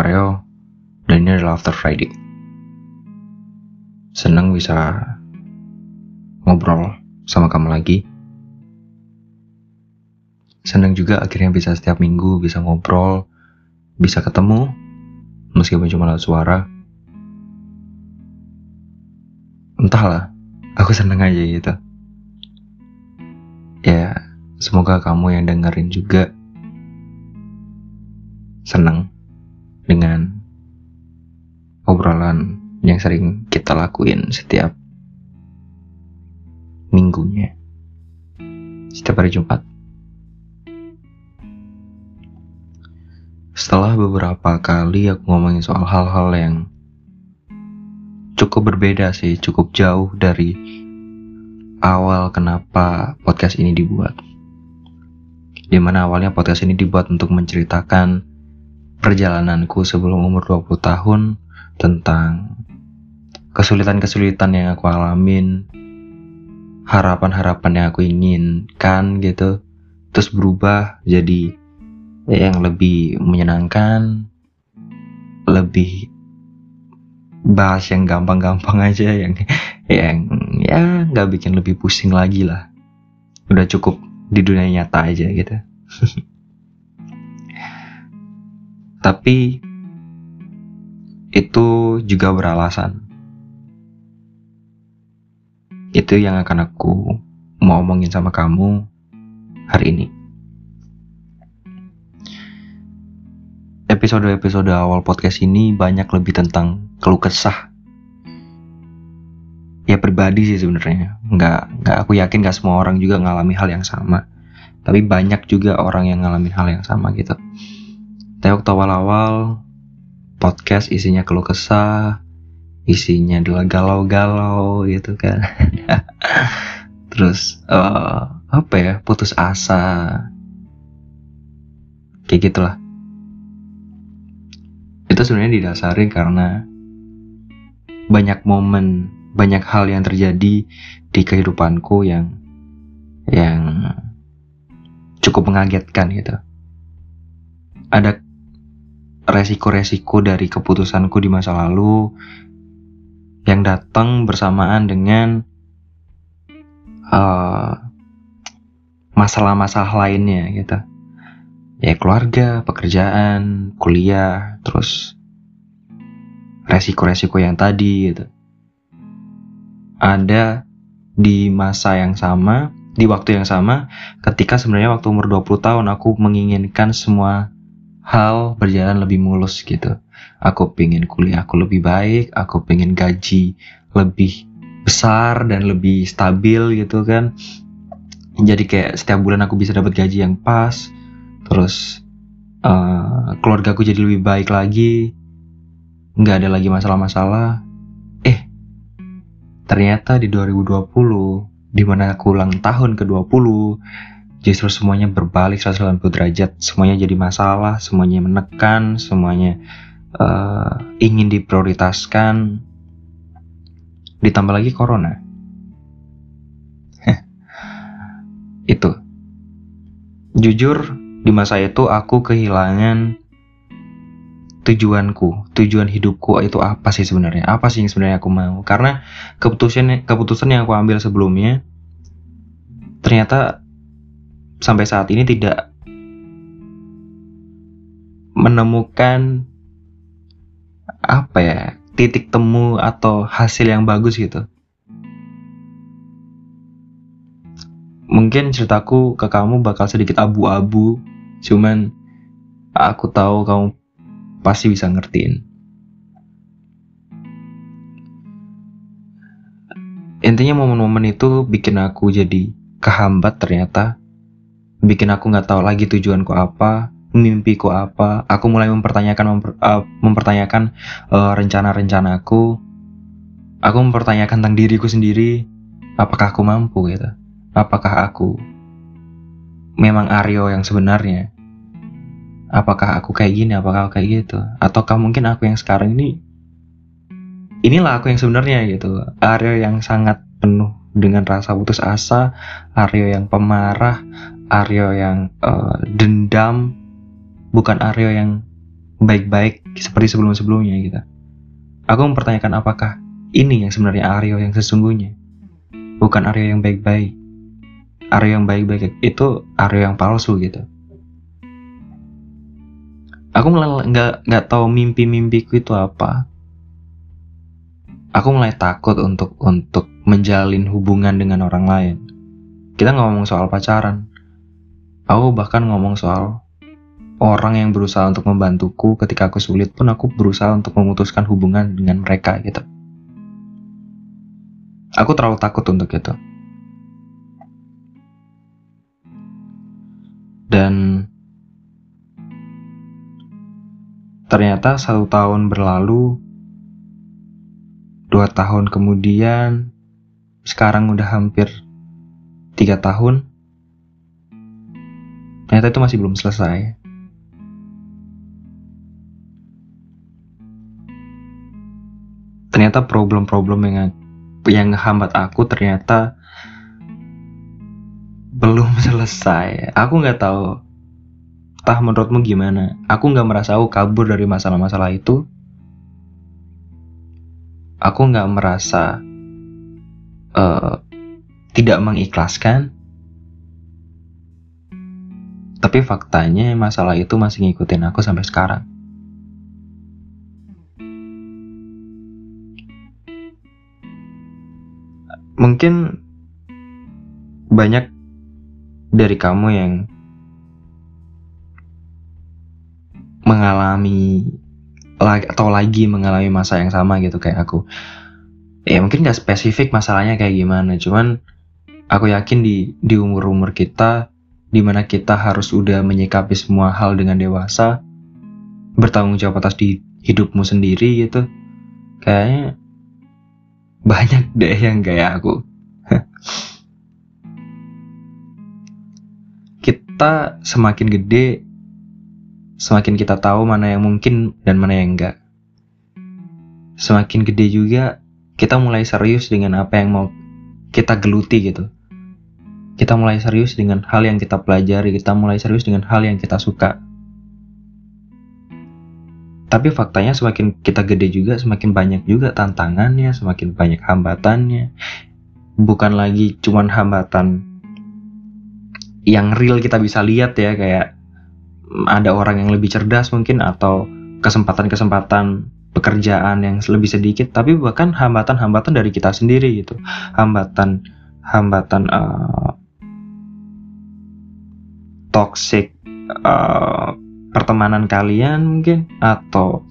Aryo dan ini adalah After Friday. Senang bisa ngobrol sama kamu lagi. Senang juga akhirnya bisa setiap minggu bisa ngobrol, bisa ketemu, meskipun cuma lewat suara. Entahlah, aku seneng aja gitu. Ya, semoga kamu yang dengerin juga seneng dengan obrolan yang sering kita lakuin setiap minggunya. Setiap hari Jumat. Setelah beberapa kali aku ngomongin soal hal-hal yang cukup berbeda sih, cukup jauh dari awal kenapa podcast ini dibuat. Di mana awalnya podcast ini dibuat untuk menceritakan perjalananku sebelum umur 20 tahun tentang kesulitan-kesulitan yang aku alamin, harapan-harapan yang aku inginkan gitu, terus berubah jadi yang lebih menyenangkan, lebih bahas yang gampang-gampang aja yang yang ya nggak bikin lebih pusing lagi lah. Udah cukup di dunia nyata aja gitu Tapi itu juga beralasan. Itu yang akan aku mau omongin sama kamu hari ini. Episode-episode awal podcast ini banyak lebih tentang keluh kesah. Ya pribadi sih sebenarnya. Nggak, nggak aku yakin nggak semua orang juga ngalami hal yang sama. Tapi banyak juga orang yang ngalamin hal yang sama gitu. Tapi waktu awal-awal podcast isinya keluh kesah, isinya adalah galau-galau gitu kan. Terus uh, apa ya putus asa, kayak gitulah. Itu sebenarnya didasari karena banyak momen, banyak hal yang terjadi di kehidupanku yang yang cukup mengagetkan gitu. Ada resiko-resiko dari keputusanku di masa lalu yang datang bersamaan dengan uh, masalah-masalah lainnya gitu. Ya keluarga pekerjaan kuliah terus resiko-resiko yang tadi gitu. Ada di masa yang sama di waktu yang sama ketika sebenarnya waktu umur 20 tahun aku menginginkan semua hal berjalan lebih mulus gitu. Aku pengen kuliah aku lebih baik, aku pengen gaji lebih besar dan lebih stabil gitu kan. Jadi kayak setiap bulan aku bisa dapat gaji yang pas, terus uh, keluarga aku jadi lebih baik lagi, nggak ada lagi masalah-masalah. Eh, ternyata di 2020, di mana aku ulang tahun ke-20, justru semuanya berbalik 180 derajat. Semuanya jadi masalah semuanya menekan semuanya uh, ingin diprioritaskan. Ditambah lagi corona. Itu. Jujur di masa itu aku kehilangan tujuanku tujuan hidupku itu apa sih sebenarnya? Apa sih yang sebenarnya aku mau? Karena keputusan keputusan yang aku ambil sebelumnya ternyata sampai saat ini tidak menemukan apa ya titik temu atau hasil yang bagus gitu. Mungkin ceritaku ke kamu bakal sedikit abu-abu, cuman aku tahu kamu pasti bisa ngertiin. Intinya momen-momen itu bikin aku jadi kehambat ternyata bikin aku nggak tahu lagi tujuanku apa, mimpiku apa. Aku mulai mempertanyakan memper, uh, mempertanyakan uh, rencana-rencanaku. Aku mempertanyakan tentang diriku sendiri, apakah aku mampu gitu. Apakah aku memang Aryo yang sebenarnya? Apakah aku kayak gini, apakah aku kayak gitu? Ataukah mungkin aku yang sekarang ini inilah aku yang sebenarnya gitu. Aryo yang sangat penuh dengan rasa putus asa, Aryo yang pemarah, Aryo yang uh, dendam, bukan Aryo yang baik-baik seperti sebelum-sebelumnya gitu. Aku mempertanyakan apakah ini yang sebenarnya Aryo yang sesungguhnya, bukan Aryo yang baik-baik. Aryo yang baik-baik itu Aryo yang palsu gitu. Aku mulai nggak nggak tahu mimpi-mimpiku itu apa. Aku mulai takut untuk untuk menjalin hubungan dengan orang lain. Kita ngomong soal pacaran. Aku bahkan ngomong soal orang yang berusaha untuk membantuku ketika aku sulit pun aku berusaha untuk memutuskan hubungan dengan mereka gitu. Aku terlalu takut untuk itu. Dan ternyata satu tahun berlalu, dua tahun kemudian, sekarang udah hampir tiga tahun, ternyata itu masih belum selesai. ternyata problem-problem yang yang hambat aku ternyata belum selesai. Aku nggak tahu. Tah menurutmu gimana? Aku nggak merasa aku kabur dari masalah-masalah itu. Aku nggak merasa uh, tidak mengikhlaskan. Tapi faktanya masalah itu masih ngikutin aku sampai sekarang. mungkin banyak dari kamu yang mengalami atau lagi mengalami masa yang sama gitu kayak aku ya mungkin gak spesifik masalahnya kayak gimana cuman aku yakin di di umur umur kita di mana kita harus udah menyikapi semua hal dengan dewasa bertanggung jawab atas di hidupmu sendiri gitu kayaknya banyak deh yang kayak aku. kita semakin gede, semakin kita tahu mana yang mungkin dan mana yang enggak. Semakin gede juga, kita mulai serius dengan apa yang mau kita geluti gitu. Kita mulai serius dengan hal yang kita pelajari, kita mulai serius dengan hal yang kita suka. Tapi faktanya semakin kita gede juga semakin banyak juga tantangannya semakin banyak hambatannya. Bukan lagi cuman hambatan yang real kita bisa lihat ya kayak ada orang yang lebih cerdas mungkin atau kesempatan-kesempatan pekerjaan yang lebih sedikit tapi bahkan hambatan-hambatan dari kita sendiri gitu. Hambatan hambatan uh, toxic uh, pertemanan kalian mungkin atau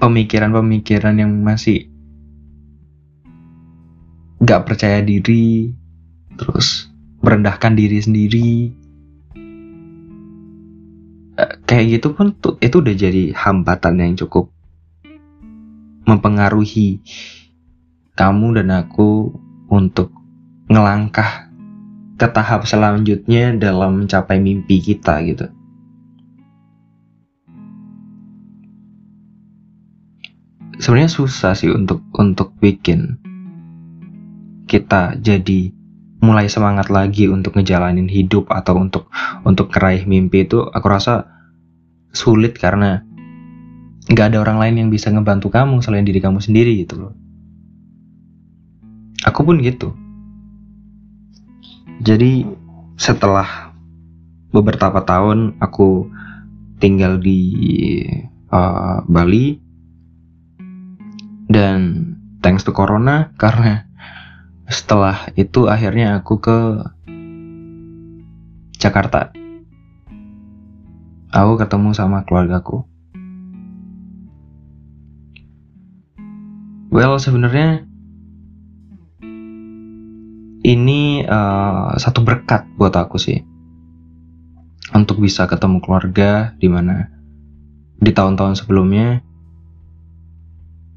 pemikiran-pemikiran yang masih gak percaya diri terus merendahkan diri sendiri. Eh, kayak gitu pun itu udah jadi hambatan yang cukup mempengaruhi kamu dan aku untuk ngelangkah ke tahap selanjutnya dalam mencapai mimpi kita gitu. Sebenarnya susah sih untuk untuk bikin kita jadi mulai semangat lagi untuk ngejalanin hidup atau untuk untuk meraih mimpi itu aku rasa sulit karena nggak ada orang lain yang bisa ngebantu kamu selain diri kamu sendiri gitu loh. Aku pun gitu jadi setelah beberapa tahun aku tinggal di uh, Bali dan thanks to corona karena setelah itu akhirnya aku ke Jakarta. Aku ketemu sama keluargaku. Well, sebenarnya ini uh, satu berkat buat aku sih untuk bisa ketemu keluarga di mana di tahun-tahun sebelumnya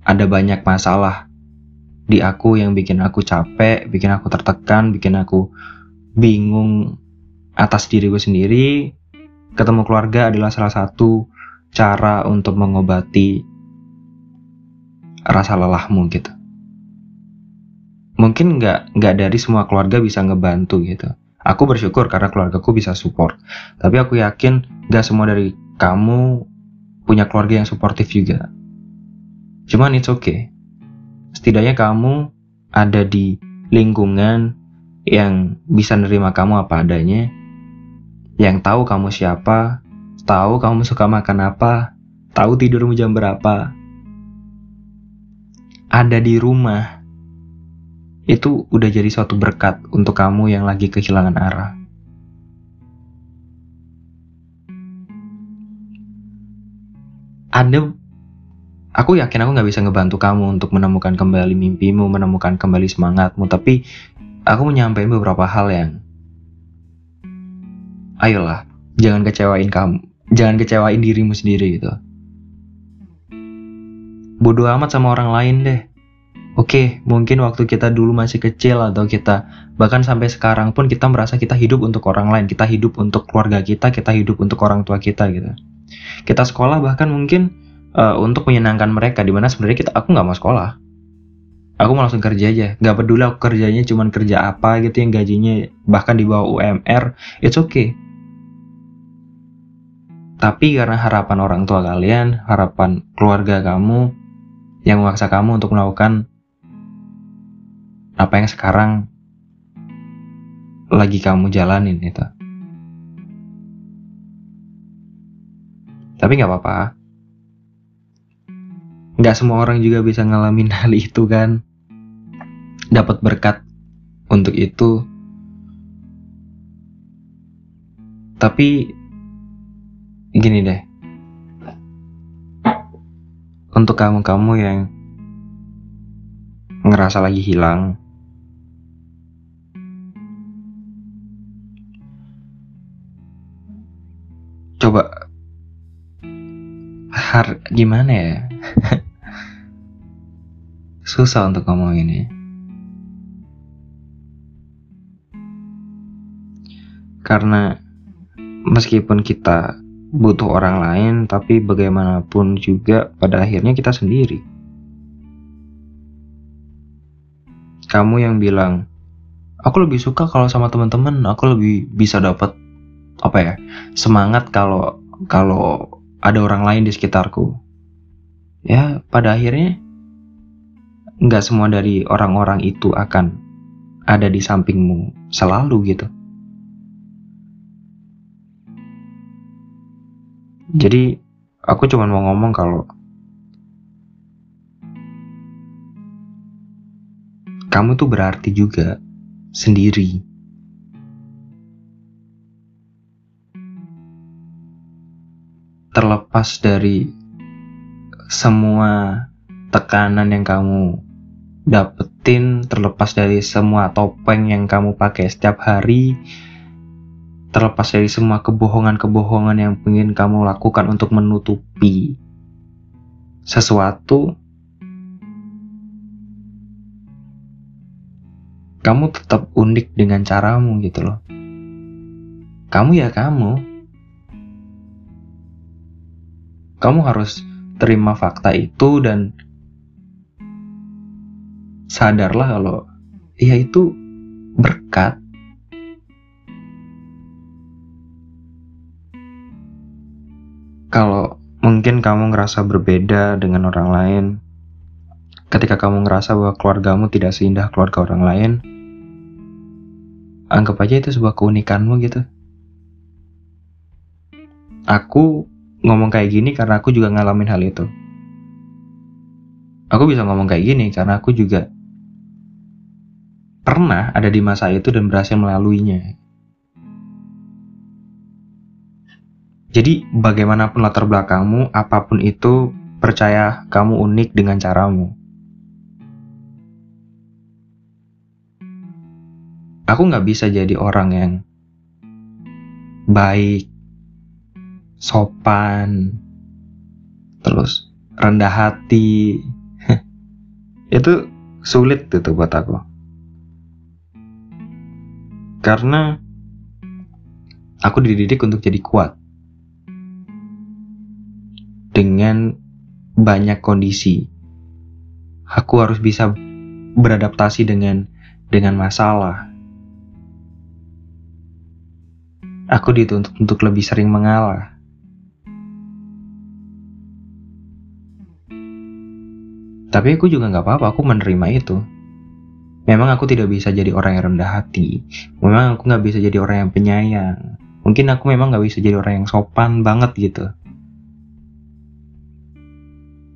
ada banyak masalah di aku yang bikin aku capek, bikin aku tertekan, bikin aku bingung atas diriku sendiri. Ketemu keluarga adalah salah satu cara untuk mengobati rasa lelahmu gitu mungkin nggak nggak dari semua keluarga bisa ngebantu gitu aku bersyukur karena keluargaku bisa support tapi aku yakin nggak semua dari kamu punya keluarga yang suportif juga. Cuman it's okay. Setidaknya kamu ada di lingkungan yang bisa nerima kamu apa adanya, yang tahu kamu siapa, tahu kamu suka makan apa, tahu tidurmu jam berapa, ada di rumah, itu udah jadi suatu berkat untuk kamu yang lagi kehilangan arah. Ada, aku yakin aku nggak bisa ngebantu kamu untuk menemukan kembali mimpimu, menemukan kembali semangatmu, tapi aku menyampaikan beberapa hal yang, ayolah, jangan kecewain kamu, jangan kecewain dirimu sendiri gitu bodoh amat sama orang lain deh. Oke, mungkin waktu kita dulu masih kecil atau kita bahkan sampai sekarang pun kita merasa kita hidup untuk orang lain, kita hidup untuk keluarga kita, kita hidup untuk orang tua kita gitu. Kita sekolah bahkan mungkin uh, untuk menyenangkan mereka, di mana sebenarnya kita aku nggak mau sekolah. Aku mau langsung kerja aja, nggak peduli aku kerjanya cuman kerja apa gitu yang gajinya bahkan di bawah UMR, it's okay. Tapi karena harapan orang tua kalian, harapan keluarga kamu, yang memaksa kamu untuk melakukan apa yang sekarang lagi kamu jalanin itu. Tapi nggak apa-apa. Nggak semua orang juga bisa ngalamin hal itu kan. Dapat berkat untuk itu. Tapi gini deh untuk kamu-kamu yang ngerasa lagi hilang, coba har gimana ya? Susah untuk ngomong ini. Karena meskipun kita butuh orang lain, tapi bagaimanapun juga pada akhirnya kita sendiri. Kamu yang bilang, aku lebih suka kalau sama teman-teman, aku lebih bisa dapat apa ya semangat kalau kalau ada orang lain di sekitarku. Ya pada akhirnya nggak semua dari orang-orang itu akan ada di sampingmu selalu gitu. Jadi aku cuma mau ngomong kalau kamu tuh berarti juga sendiri. Terlepas dari semua tekanan yang kamu dapetin, terlepas dari semua topeng yang kamu pakai setiap hari, terlepas dari semua kebohongan-kebohongan yang ingin kamu lakukan untuk menutupi sesuatu, kamu tetap unik dengan caramu gitu loh. Kamu ya kamu. Kamu harus terima fakta itu dan sadarlah kalau ya itu berkat Kalau mungkin kamu ngerasa berbeda dengan orang lain, ketika kamu ngerasa bahwa keluargamu tidak seindah keluarga orang lain, anggap aja itu sebuah keunikanmu gitu. Aku ngomong kayak gini karena aku juga ngalamin hal itu. Aku bisa ngomong kayak gini karena aku juga pernah ada di masa itu dan berhasil melaluinya. Jadi bagaimanapun latar belakangmu, apa pun itu, percaya kamu unik dengan caramu. Aku nggak bisa jadi orang yang baik, sopan, terus rendah hati. itu sulit gitu buat aku. Karena aku dididik untuk jadi kuat dengan banyak kondisi. Aku harus bisa beradaptasi dengan dengan masalah. Aku dituntut untuk lebih sering mengalah. Tapi aku juga nggak apa-apa, aku menerima itu. Memang aku tidak bisa jadi orang yang rendah hati. Memang aku nggak bisa jadi orang yang penyayang. Mungkin aku memang nggak bisa jadi orang yang sopan banget gitu.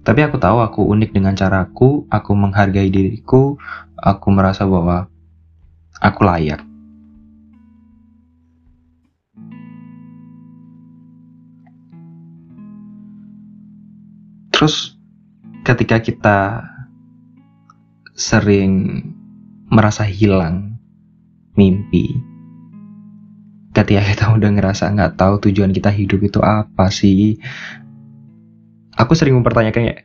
Tapi aku tahu aku unik dengan caraku, aku menghargai diriku, aku merasa bahwa aku layak. Terus ketika kita sering merasa hilang mimpi, ketika kita udah ngerasa nggak tahu tujuan kita hidup itu apa sih, aku sering mempertanyakan ya,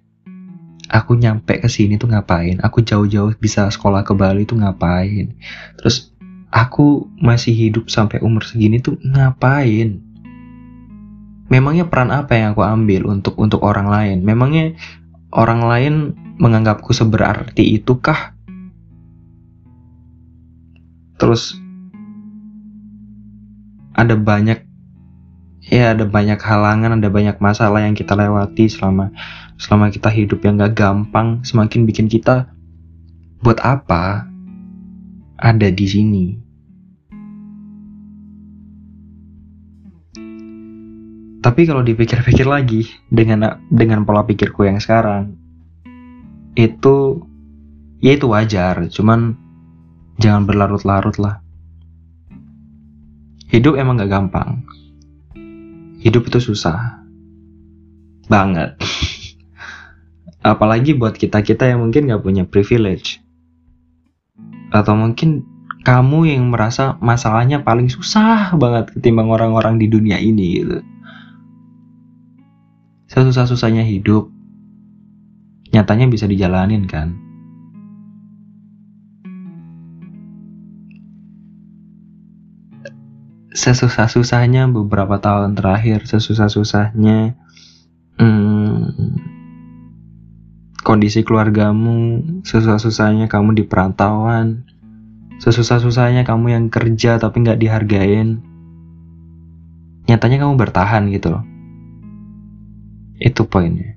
aku nyampe ke sini tuh ngapain? Aku jauh-jauh bisa sekolah ke Bali tuh ngapain? Terus aku masih hidup sampai umur segini tuh ngapain? memangnya peran apa yang aku ambil untuk untuk orang lain? Memangnya orang lain menganggapku seberarti itukah? Terus ada banyak ya ada banyak halangan, ada banyak masalah yang kita lewati selama selama kita hidup yang gak gampang, semakin bikin kita buat apa ada di sini. Tapi kalau dipikir-pikir lagi dengan dengan pola pikirku yang sekarang itu ya itu wajar, cuman jangan berlarut-larut lah. Hidup emang gak gampang. Hidup itu susah. Banget. Apalagi buat kita-kita yang mungkin gak punya privilege. Atau mungkin kamu yang merasa masalahnya paling susah banget ketimbang orang-orang di dunia ini gitu sesusah-susahnya hidup, nyatanya bisa dijalanin kan? Sesusah-susahnya beberapa tahun terakhir, sesusah-susahnya hmm, kondisi keluargamu, sesusah-susahnya kamu di perantauan, sesusah-susahnya kamu yang kerja tapi nggak dihargain, nyatanya kamu bertahan gitu loh itu poinnya.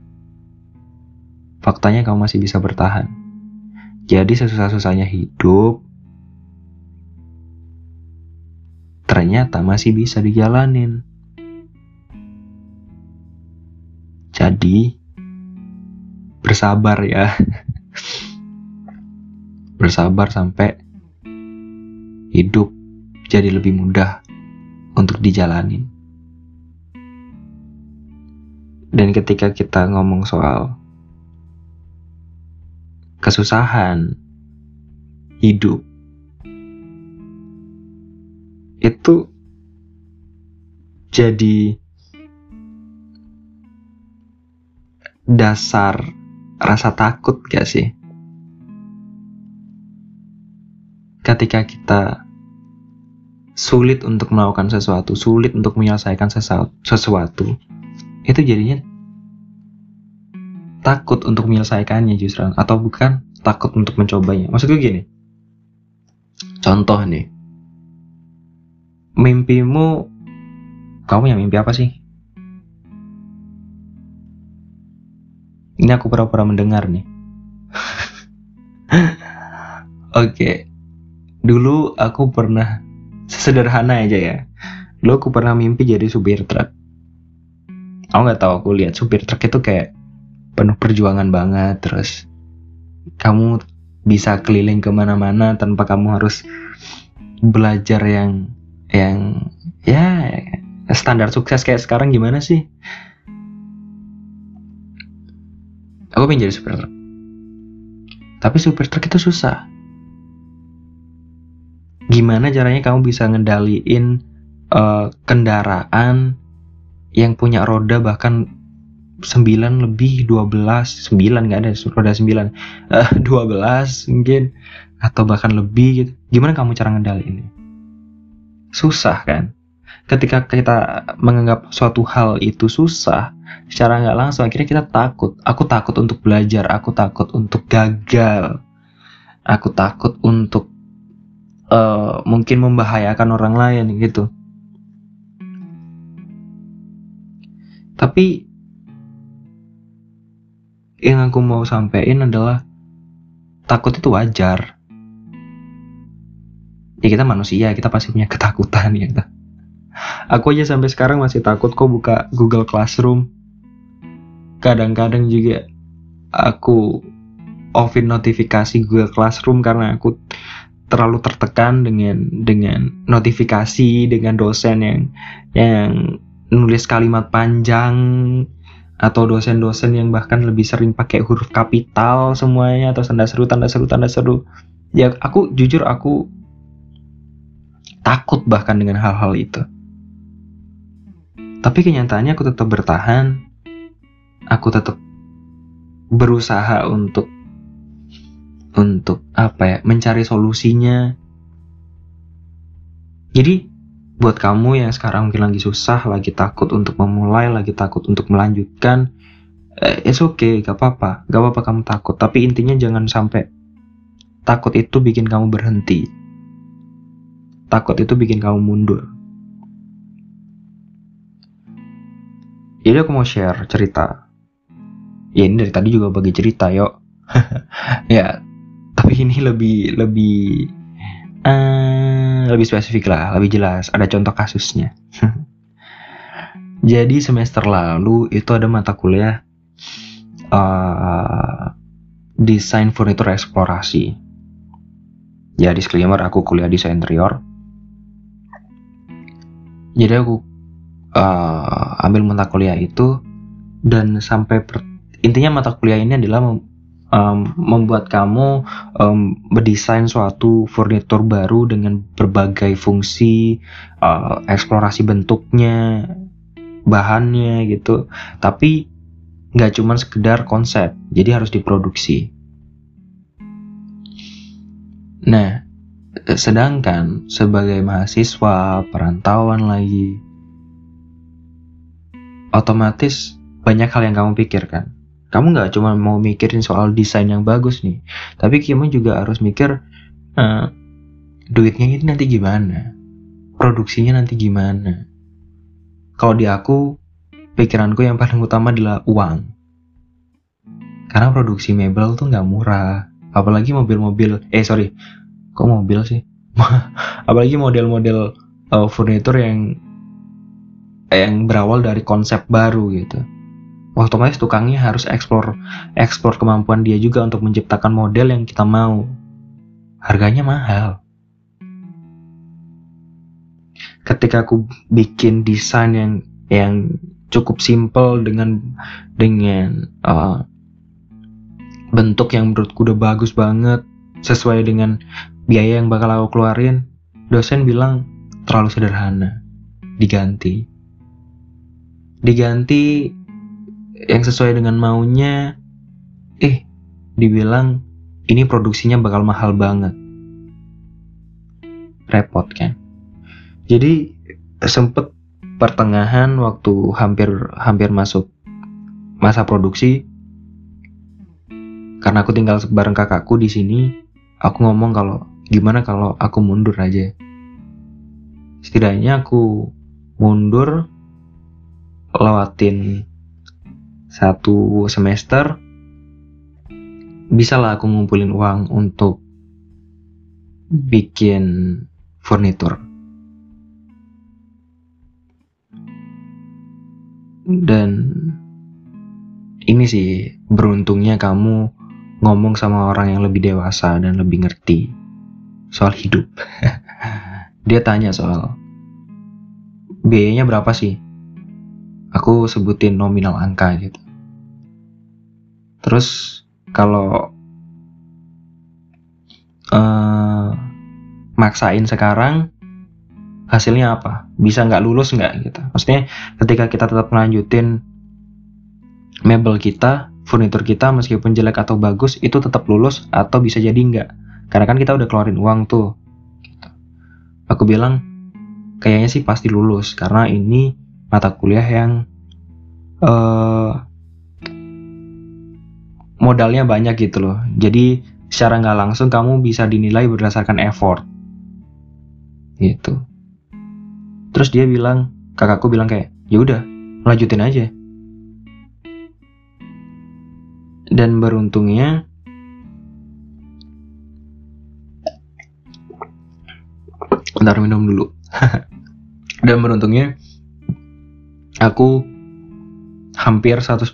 Faktanya kamu masih bisa bertahan. Jadi sesusah-susahnya hidup, ternyata masih bisa dijalanin. Jadi, bersabar ya. bersabar sampai hidup jadi lebih mudah untuk dijalanin. Dan ketika kita ngomong soal kesusahan hidup, itu jadi dasar rasa takut gak sih? Ketika kita sulit untuk melakukan sesuatu, sulit untuk menyelesaikan sesuatu, itu jadinya takut untuk menyelesaikannya justru atau bukan takut untuk mencobanya. Maksudku gini contoh nih. Mimpimu kamu yang mimpi apa sih? Ini aku pura-pura mendengar nih. Oke. Okay. dulu aku pernah sederhana aja ya. Dulu aku pernah mimpi jadi supir truk aku nggak tahu aku lihat supir truk itu kayak penuh perjuangan banget. Terus kamu bisa keliling ke mana-mana tanpa kamu harus belajar yang yang ya standar sukses kayak sekarang gimana sih? Aku pengen jadi supir truk. Tapi supir truk itu susah. Gimana caranya kamu bisa ngendaliin uh, kendaraan yang punya roda bahkan 9 lebih 12 9 nggak ada roda 9 uh, 12 mungkin atau bahkan lebih gitu. Gimana kamu cara ngendali ini? Susah kan? Ketika kita menganggap suatu hal itu susah secara nggak langsung akhirnya kita takut. Aku takut untuk belajar aku takut untuk gagal. Aku takut untuk uh, mungkin membahayakan orang lain gitu tapi yang aku mau sampein adalah takut itu wajar. Ya kita manusia kita pasti punya ketakutan ya aku aja sampai sekarang masih takut kok buka Google Classroom. Kadang-kadang juga aku offin notifikasi Google Classroom karena aku terlalu tertekan dengan dengan notifikasi dengan dosen yang yang nulis kalimat panjang atau dosen-dosen yang bahkan lebih sering pakai huruf kapital semuanya atau tanda seru tanda seru tanda seru. Ya aku jujur aku takut bahkan dengan hal-hal itu. Tapi kenyataannya aku tetap bertahan. Aku tetap berusaha untuk untuk apa ya mencari solusinya. Jadi buat kamu yang sekarang mungkin lagi susah, lagi takut untuk memulai, lagi takut untuk melanjutkan, eh, it's okay, gak apa-apa, gak apa-apa kamu takut. Tapi intinya jangan sampai takut itu bikin kamu berhenti. Takut itu bikin kamu mundur. Jadi aku mau share cerita. Ya ini dari tadi juga bagi cerita, yuk. ya, tapi ini lebih lebih uh, lebih spesifik lah, lebih jelas. Ada contoh kasusnya. Jadi semester lalu itu ada mata kuliah uh, desain furnitur eksplorasi. Ya disclaimer aku kuliah desain interior. Jadi aku uh, ambil mata kuliah itu dan sampai intinya mata kuliah ini adalah um, membuat kamu um, mendesain suatu furnitur baru dengan berbagai fungsi, uh, eksplorasi bentuknya, bahannya gitu. Tapi nggak cuma sekedar konsep, jadi harus diproduksi. Nah, sedangkan sebagai mahasiswa perantauan lagi, otomatis banyak hal yang kamu pikirkan kamu nggak cuma mau mikirin soal desain yang bagus nih tapi kamu juga harus mikir uh, duitnya ini nanti gimana? Produksinya nanti gimana? Kalau di aku pikiranku yang paling utama adalah uang. Karena produksi mebel tuh nggak murah. Apalagi mobil-mobil eh sorry kok mobil sih? Apalagi model-model uh, furnitur yang yang berawal dari konsep baru gitu otomatis tukangnya harus eksplor eksplor kemampuan dia juga untuk menciptakan model yang kita mau. Harganya mahal. Ketika aku bikin desain yang yang cukup simple dengan dengan uh, bentuk yang menurutku udah bagus banget sesuai dengan biaya yang bakal aku keluarin, dosen bilang terlalu sederhana, diganti. Diganti yang sesuai dengan maunya eh dibilang ini produksinya bakal mahal banget. Repot kan? Jadi sempet pertengahan waktu hampir hampir masuk masa produksi karena aku tinggal bareng kakakku di sini aku ngomong kalau gimana kalau aku mundur aja? Setidaknya aku mundur lewatin satu semester bisa lah aku ngumpulin uang untuk bikin furnitur. Dan ini sih beruntungnya kamu ngomong sama orang yang lebih dewasa dan lebih ngerti soal hidup. Dia tanya soal biayanya berapa sih? Aku sebutin nominal angka gitu Terus kalau uh, maksain sekarang hasilnya apa? Bisa nggak lulus nggak gitu? Maksudnya ketika kita tetap melanjutin mebel kita, furnitur kita meskipun jelek atau bagus itu tetap lulus atau bisa jadi nggak? Karena kan kita udah keluarin uang tuh. Gitu. Aku bilang kayaknya sih pasti lulus karena ini mata kuliah yang uh, modalnya banyak gitu loh. Jadi secara nggak langsung kamu bisa dinilai berdasarkan effort. Gitu. Terus dia bilang, kakakku bilang kayak, ya udah, lanjutin aja. dan beruntungnya Bentar minum dulu dan beruntungnya aku hampir 100%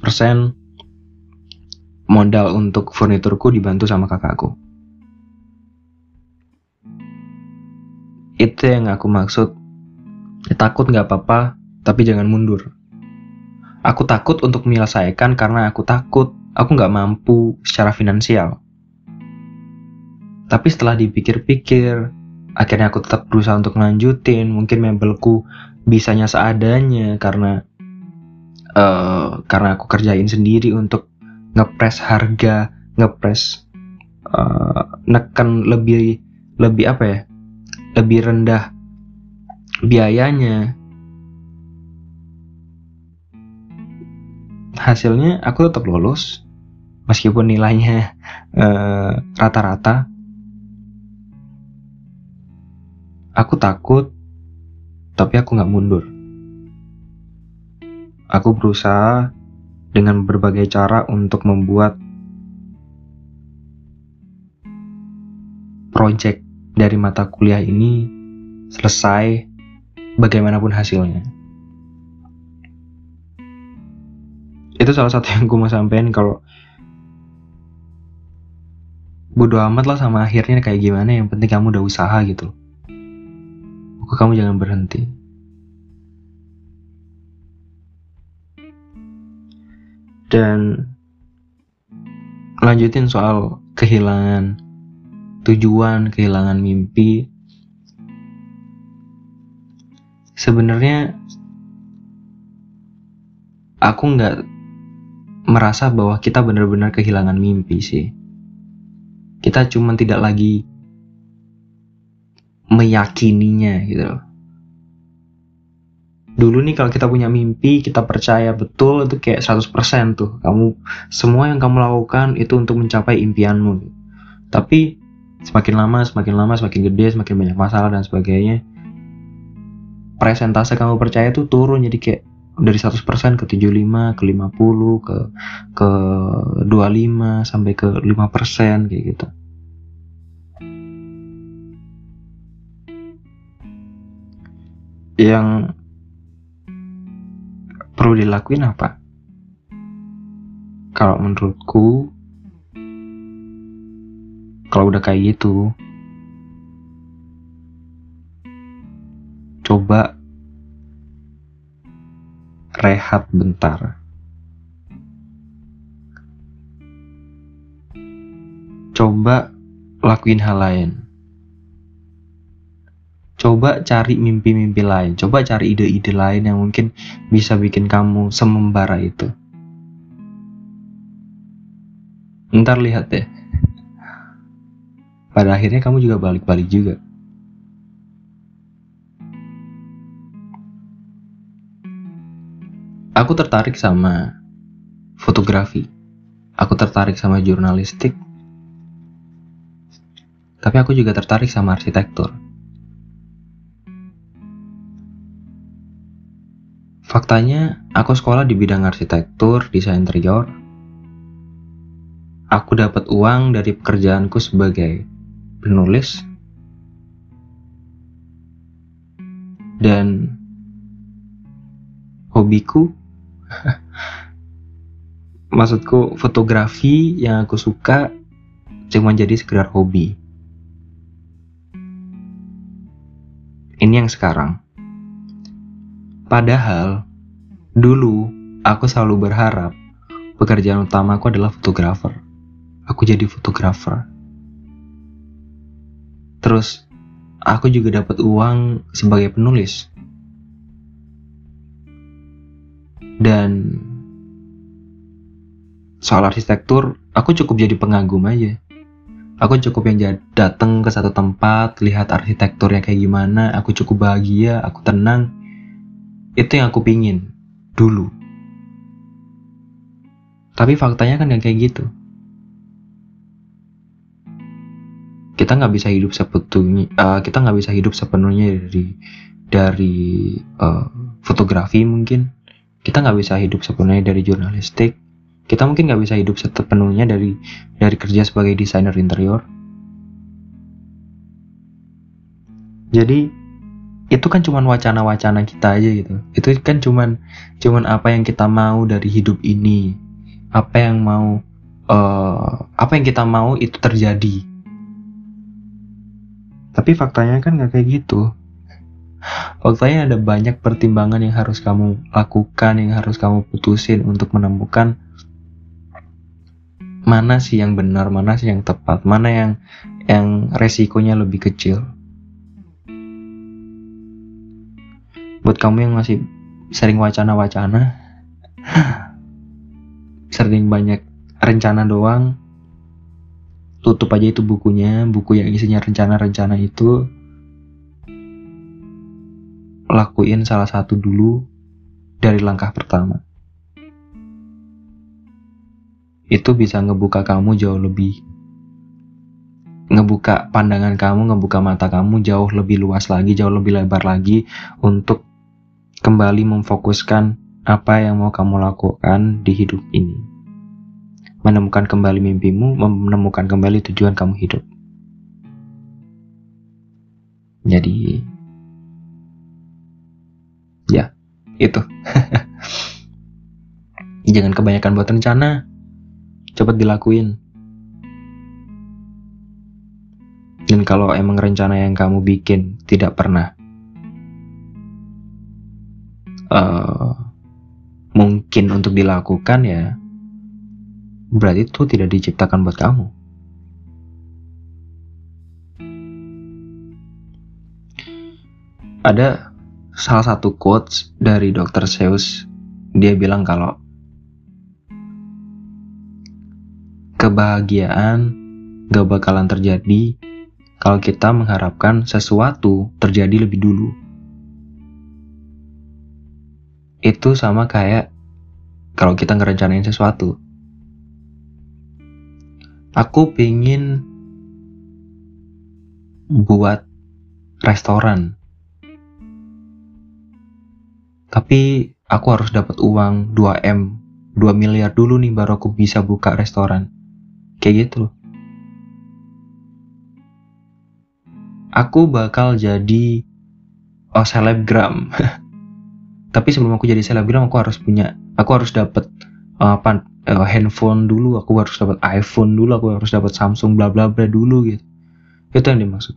modal untuk furniturku dibantu sama kakakku. Itu yang aku maksud. Ya, takut nggak apa-apa tapi jangan mundur. Aku takut untuk menyelesaikan karena aku takut. Aku nggak mampu secara finansial. Tapi setelah dipikir-pikir akhirnya aku tetap berusaha untuk melanjutin mungkin mebelku bisanya seadanya karena uh, karena aku kerjain sendiri untuk ngepres harga ngepres uh, neken lebih lebih apa ya? Lebih rendah biayanya. Hasilnya aku tetap lulus meskipun nilainya eh, rata-rata. Uh, aku takut tapi aku nggak mundur. Aku berusaha dengan berbagai cara untuk membuat project dari mata kuliah ini selesai bagaimanapun hasilnya. Itu salah satu yang gue mau sampaikan kalau bodo amat lah sama akhirnya kayak gimana yang penting kamu udah usaha gitu. Pokoknya kamu jangan berhenti. Dan lanjutin soal kehilangan tujuan, kehilangan mimpi. Sebenarnya aku nggak merasa bahwa kita benar-benar kehilangan mimpi sih. Kita cuma tidak lagi meyakininya gitu loh. Dulu nih kalau kita punya mimpi, kita percaya betul itu kayak 100% tuh. Kamu semua yang kamu lakukan itu untuk mencapai impianmu. Tapi semakin lama semakin lama semakin gede semakin banyak masalah dan sebagainya presentase kamu percaya itu turun jadi kayak dari 100% ke 75 ke 50 ke ke 25 sampai ke 5% kayak gitu yang perlu dilakuin apa? Kalau menurutku kalau udah kayak gitu coba rehat bentar. Coba lakuin hal lain coba cari mimpi-mimpi lain coba cari ide-ide lain yang mungkin bisa bikin kamu semembara itu ntar lihat deh pada akhirnya kamu juga balik-balik juga. Aku tertarik sama fotografi. Aku tertarik sama jurnalistik. Tapi aku juga tertarik sama arsitektur. Faktanya, aku sekolah di bidang arsitektur, desain interior. Aku dapat uang dari pekerjaanku sebagai penulis. Dan hobiku maksudku fotografi yang aku suka cuma jadi sekedar hobi. Ini yang sekarang padahal dulu aku selalu berharap pekerjaan utamaku adalah fotografer aku jadi fotografer Terus aku juga dapat uang sebagai penulis. Dan soal arsitektur, aku cukup jadi pengagum aja. Aku cukup yang datang ke satu tempat, lihat arsitekturnya kayak gimana, aku cukup bahagia, aku tenang. Itu yang aku pingin dulu. Tapi faktanya kan gak kayak gitu. kita nggak bisa hidup sepenuhnya uh, kita nggak bisa hidup sepenuhnya dari dari uh, fotografi mungkin kita nggak bisa hidup sepenuhnya dari jurnalistik kita mungkin nggak bisa hidup sepenuhnya dari dari kerja sebagai desainer interior jadi itu kan cuman wacana-wacana kita aja gitu. Itu kan cuman cuman apa yang kita mau dari hidup ini. Apa yang mau uh, apa yang kita mau itu terjadi. Tapi faktanya kan nggak kayak gitu. Faktanya ada banyak pertimbangan yang harus kamu lakukan yang harus kamu putusin untuk menemukan mana sih yang benar mana sih yang tepat mana yang yang resikonya lebih kecil buat kamu yang masih sering wacana-wacana sering banyak rencana doang tutup aja itu bukunya buku yang isinya rencana-rencana itu. Lakuin salah satu dulu dari langkah pertama. Itu bisa ngebuka kamu jauh lebih ngebuka pandangan kamu, ngebuka mata kamu jauh lebih luas lagi, jauh lebih lebar lagi untuk kembali memfokuskan apa yang mau kamu lakukan di hidup ini. Menemukan kembali mimpimu, menemukan kembali tujuan kamu hidup. Jadi, ya, itu. Jangan kebanyakan buat rencana, cepat dilakuin. Dan kalau emang rencana yang kamu bikin tidak pernah uh, mungkin untuk dilakukan ya berarti itu tidak diciptakan buat kamu. Ada salah satu quotes dari Dr. Seuss, dia bilang kalau kebahagiaan gak bakalan terjadi kalau kita mengharapkan sesuatu terjadi lebih dulu. Itu sama kayak kalau kita ngerencanain sesuatu. Aku pingin buat restoran. Tapi aku harus dapat uang 2M, 2 miliar dulu nih baru aku bisa buka restoran. Kayak gitu Aku bakal jadi oh selebgram. tapi sebelum aku jadi selebgram aku harus punya aku harus dapat apa uh, handphone dulu aku harus dapat iPhone dulu aku harus dapat Samsung bla bla bla dulu gitu. Itu yang dimaksud.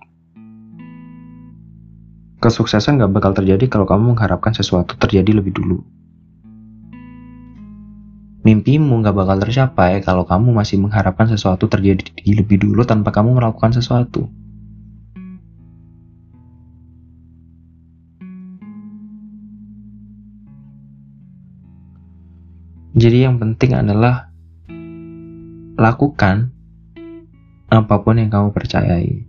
Kesuksesan gak bakal terjadi kalau kamu mengharapkan sesuatu terjadi lebih dulu. Mimpimu gak bakal tercapai kalau kamu masih mengharapkan sesuatu terjadi lebih dulu tanpa kamu melakukan sesuatu Jadi yang penting adalah lakukan apa pun yang kamu percayai.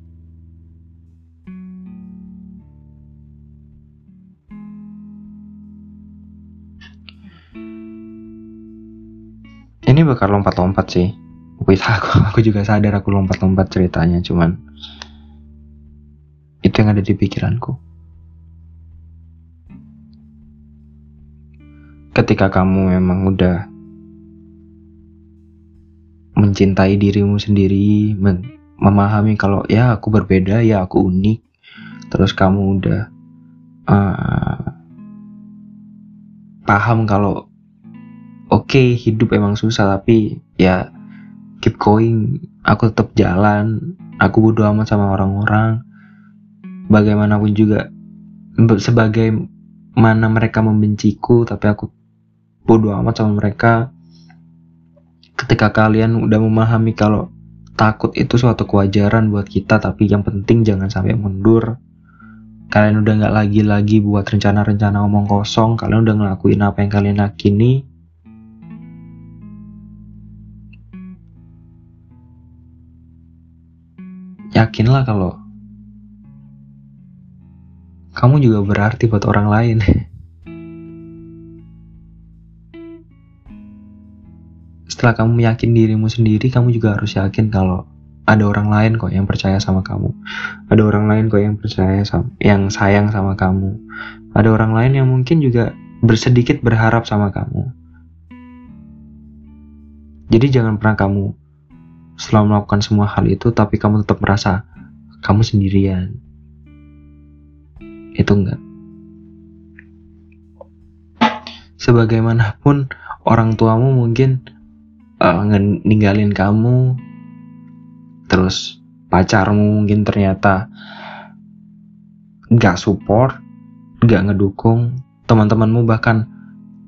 Ini bakal lompat-lompat sih. Aku, aku juga sadar aku lompat-lompat ceritanya, cuman itu yang ada di pikiranku. Ketika kamu memang udah mencintai dirimu sendiri, memahami kalau ya aku berbeda, ya aku unik, terus kamu udah uh, paham kalau oke okay, hidup emang susah tapi ya keep going, aku tetap jalan, aku bodo amat sama orang-orang, bagaimanapun juga sebagai mana mereka membenciku tapi aku bodoh amat sama mereka. Ketika kalian udah memahami kalau takut itu suatu kewajaran buat kita tapi yang penting jangan sampai mundur. Kalian udah nggak lagi-lagi buat rencana-rencana omong kosong kalian udah ngelakuin apa yang kalian yakini. Yakinlah kalau kamu juga berarti buat orang lain setelah kamu yakin dirimu sendiri, kamu juga harus yakin kalau ada orang lain kok yang percaya sama kamu. Ada orang lain kok yang percaya sama, yang sayang sama kamu. Ada orang lain yang mungkin juga bersedikit berharap sama kamu. Jadi jangan pernah kamu setelah melakukan semua hal itu tapi kamu tetap merasa kamu sendirian. Itu enggak. Sebagaimanapun orang tuamu mungkin uh, ninggalin kamu. Terus pacarmu mungkin ternyata nggak support nggak ngedukung. Teman-temanmu bahkan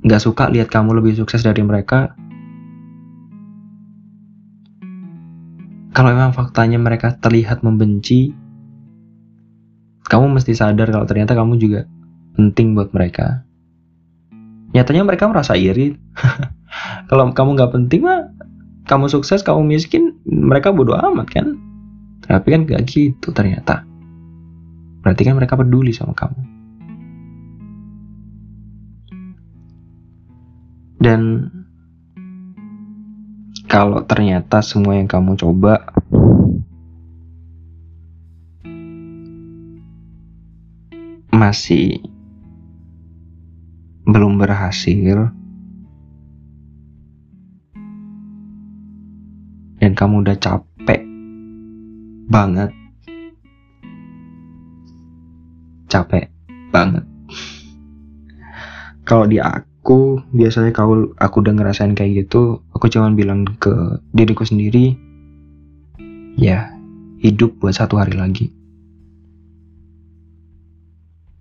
nggak suka lihat kamu lebih sukses dari mereka. Kalau memang faktanya mereka terlihat membenci kamu mesti sadar kalau ternyata kamu juga penting buat mereka. Nyatanya mereka merasa iri kalau kamu nggak penting mah kamu sukses kamu miskin mereka bodoh amat kan? Tapi kan gak gitu ternyata. Berarti kan mereka peduli sama kamu. Dan kalau ternyata semua yang kamu coba masih belum berhasil dan kamu udah capek banget. Capek banget. Kalau di aku biasanya kalau aku udah ngerasain kayak gitu aku cuman bilang ke diriku sendiri ya hidup buat satu hari lagi.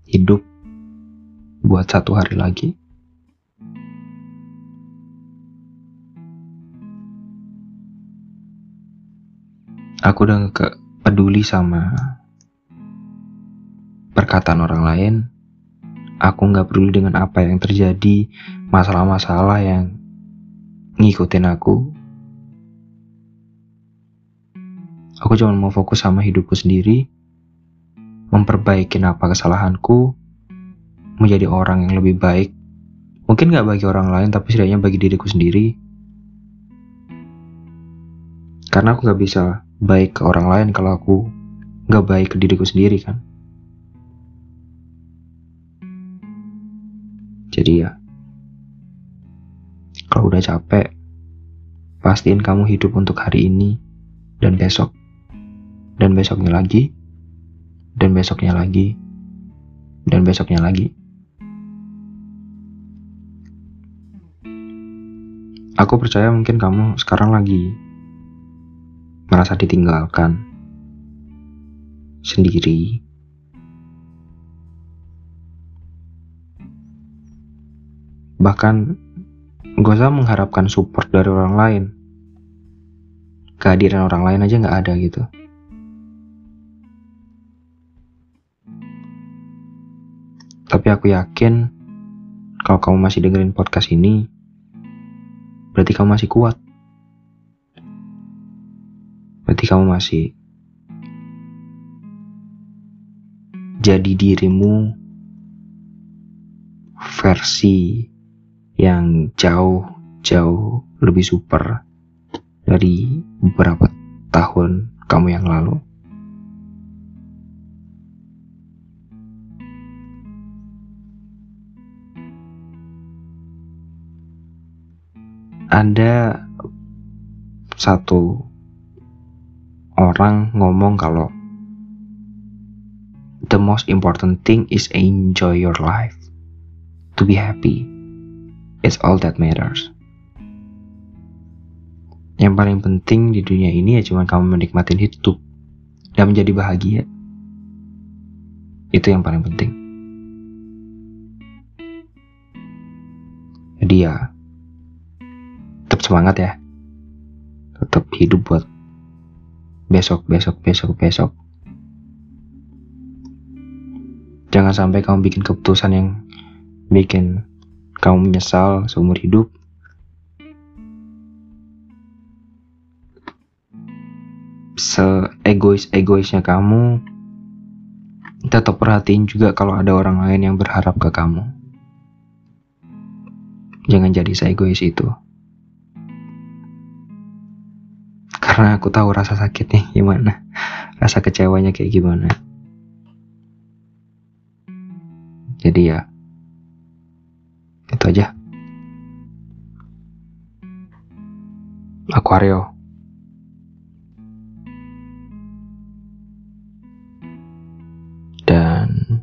Hidup buat satu hari lagi. Aku udah gak peduli sama perkataan orang lain. Aku gak peduli dengan apa yang terjadi, masalah-masalah yang ngikutin aku. Aku cuma mau fokus sama hidupku sendiri, memperbaiki apa kesalahanku, menjadi orang yang lebih baik. Mungkin gak bagi orang lain, tapi setidaknya bagi diriku sendiri. Karena aku gak bisa baik ke orang lain kalau aku gak baik ke diriku sendiri kan. Jadi ya, kalau udah capek, pastiin kamu hidup untuk hari ini dan besok, dan besoknya lagi, dan besoknya lagi, dan besoknya lagi. Aku percaya mungkin kamu sekarang lagi merasa ditinggalkan sendiri. Bahkan usah mengharapkan support dari orang lain. Kehadiran orang lain aja gak ada gitu. Tapi aku yakin kalau kamu masih dengerin podcast ini, berarti kamu masih kuat. Berarti kamu masih jadi dirimu versi yang jauh-jauh lebih super dari beberapa tahun kamu yang lalu. ada satu orang ngomong kalau the most important thing is enjoy your life to be happy. It's all that matters. Yang paling penting di dunia ini ya cuma kamu menikmati hidup dan menjadi bahagia. Itu yang paling penting. Jadi ya tetap semangat ya. Tetap hidup buat besok besok besok besok. Jangan sampai kamu bikin keputusan yang bikin kamu menyesal seumur hidup. Seegois-egoisnya kamu tetap perhatiin juga kalau ada orang lain yang berharap ke kamu. Jangan jadi seegois itu karena aku tahu rasa sakitnya gimana. Rasa kecewanya kayak gimana. Jadi ya itu aja. Aku Aryo. Dan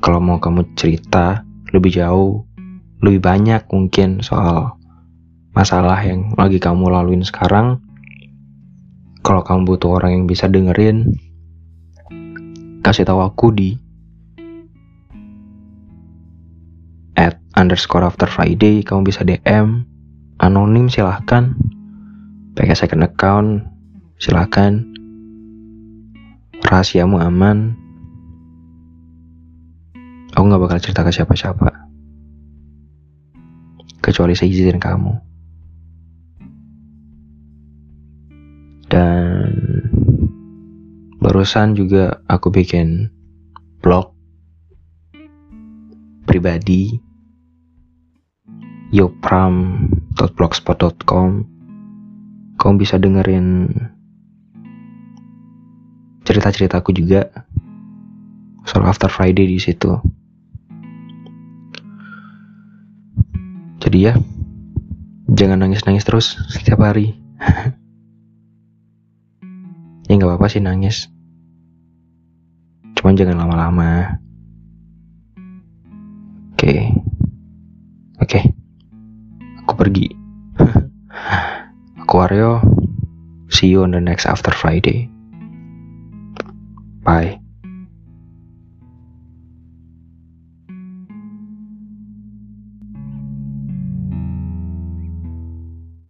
kalau mau kamu cerita lebih jauh, lebih banyak mungkin soal masalah yang lagi kamu laluin sekarang, kalau kamu butuh orang yang bisa dengerin, kasih tahu aku di at underscore after Friday. Kamu bisa DM anonim silahkan. Pakai second account silahkan. Rahasiamu aman. Aku nggak bakal cerita ke siapa-siapa. Kecuali saya izin kamu dan barusan juga aku bikin blog pribadi yopram.blogspot.com kamu bisa dengerin cerita-ceritaku juga soal After Friday di situ. Jadi ya, jangan nangis-nangis terus setiap hari. ya nggak apa-apa sih nangis. Cuman jangan lama-lama. Oke. Oke. Aku pergi. Aku Aryo. See you on the next After Friday. Bye.